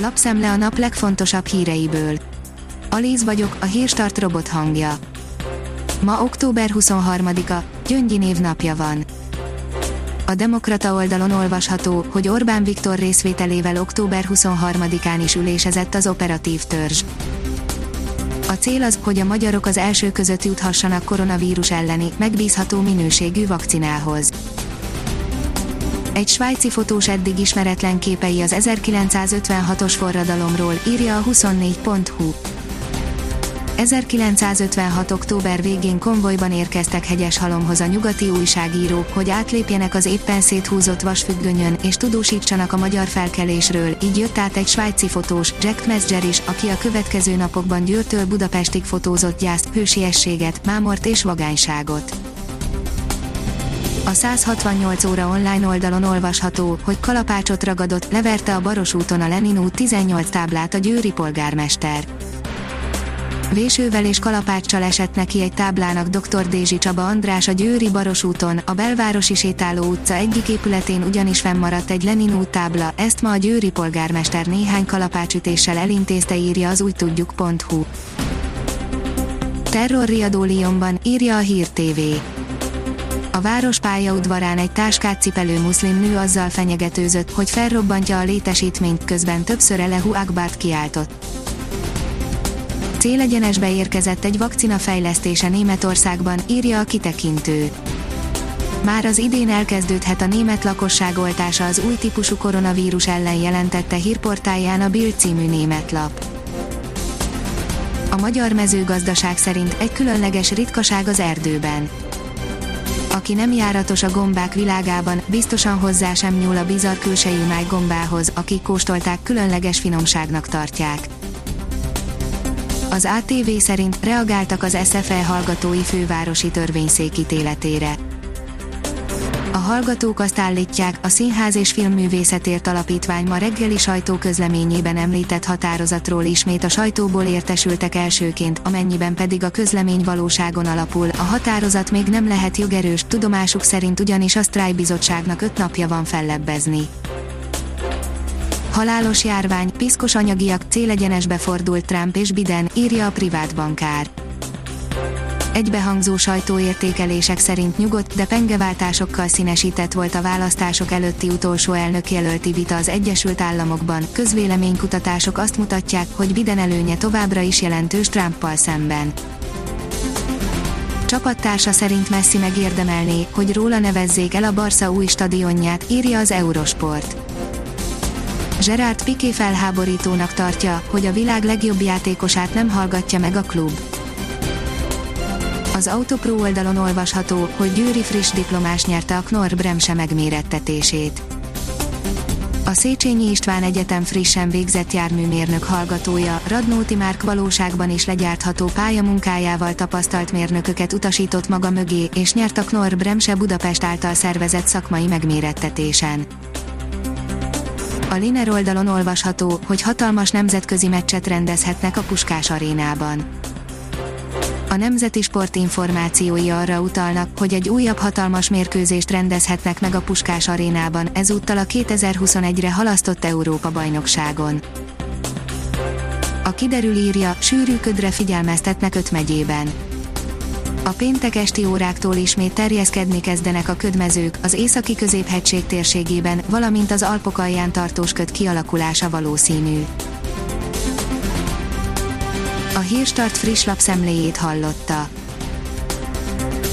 Lapszemle a nap legfontosabb híreiből. Alíz vagyok, a hírstart robot hangja. Ma október 23-a, Gyöngyi név napja van. A Demokrata oldalon olvasható, hogy Orbán Viktor részvételével október 23-án is ülésezett az operatív törzs. A cél az, hogy a magyarok az első között juthassanak koronavírus elleni, megbízható minőségű vakcinához. Egy svájci fotós eddig ismeretlen képei az 1956-os forradalomról, írja a 24.hu. 1956. október végén konvojban érkeztek Hegyeshalomhoz a nyugati újságírók, hogy átlépjenek az éppen széthúzott vasfüggönyön, és tudósítsanak a magyar felkelésről, így jött át egy svájci fotós, Jack Mesger is, aki a következő napokban Győrtől Budapestig fotózott gyászt, hősiességet, mámort és vagányságot. A 168 óra online oldalon olvasható, hogy kalapácsot ragadott, leverte a Baros úton a Lenin út 18 táblát a győri polgármester. Vésővel és kalapáccsal esett neki egy táblának dr. Dézsi Csaba András a Győri Baros úton, a belvárosi sétáló utca egyik épületén ugyanis fennmaradt egy Lenin út tábla, ezt ma a Győri polgármester néhány kalapácsütéssel elintézte írja az úgytudjuk.hu. Terrorriadó Lyonban, írja a Hír TV. A város pályaudvarán egy táskát cipelő muszlim nő azzal fenyegetőzött, hogy felrobbantja a létesítményt, közben többször Elehu Akbart kiáltott. Célegyenesbe érkezett egy vakcina fejlesztése Németországban, írja a kitekintő. Már az idén elkezdődhet a német lakosság oltása az új típusú koronavírus ellen jelentette hírportáján a Bild című német lap. A magyar mezőgazdaság szerint egy különleges ritkaság az erdőben. Aki nem járatos a gombák világában, biztosan hozzá sem nyúl a bizarr külsejű máj gombához, akik kóstolták különleges finomságnak tartják. Az ATV szerint reagáltak az SFE hallgatói fővárosi törvényszék ítéletére. Hallgatók azt állítják, a Színház és Filmművészetért Alapítvány ma reggeli sajtóközleményében említett határozatról ismét a sajtóból értesültek elsőként, amennyiben pedig a közlemény valóságon alapul, a határozat még nem lehet jogerős, tudomásuk szerint ugyanis a sztrájbizottságnak öt napja van fellebbezni. Halálos járvány, piszkos anyagiak, célegyenesbe fordult Trump és Biden, írja a privát bankár. Egybehangzó sajtóértékelések szerint nyugodt, de pengeváltásokkal színesített volt a választások előtti utolsó elnökjelölti vita az Egyesült Államokban. Közvéleménykutatások azt mutatják, hogy Biden előnye továbbra is jelentős Trumpal szemben. Csapattársa szerint Messi megérdemelné, hogy róla nevezzék el a Barca új stadionját, írja az Eurosport. Gerard Piqué felháborítónak tartja, hogy a világ legjobb játékosát nem hallgatja meg a klub. Az Autopro oldalon olvasható, hogy Győri friss diplomás nyerte a Knorr Bremse megmérettetését. A Széchenyi István Egyetem frissen végzett járműmérnök hallgatója, Radnóti Márk valóságban is legyártható pályamunkájával tapasztalt mérnököket utasított maga mögé, és nyert a Knorr Bremse Budapest által szervezett szakmai megmérettetésen. A Liner oldalon olvasható, hogy hatalmas nemzetközi meccset rendezhetnek a Puskás arénában. A Nemzeti Sport információi arra utalnak, hogy egy újabb hatalmas mérkőzést rendezhetnek meg a Puskás arénában, ezúttal a 2021-re halasztott Európa-bajnokságon. A kiderül írja, sűrű ködre figyelmeztetnek öt megyében. A péntek esti óráktól ismét terjeszkedni kezdenek a ködmezők, az északi középhegység térségében, valamint az Alpok alján tartós köd kialakulása valószínű. A Hírstart friss lapszemléjét hallotta.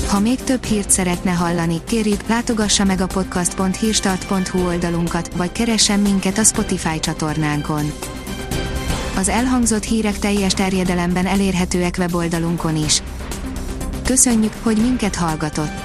Ha még több hírt szeretne hallani, kérjük, látogassa meg a podcast.hírstart.hu oldalunkat, vagy keressen minket a Spotify csatornánkon. Az elhangzott hírek teljes terjedelemben elérhetőek weboldalunkon is. Köszönjük, hogy minket hallgatott!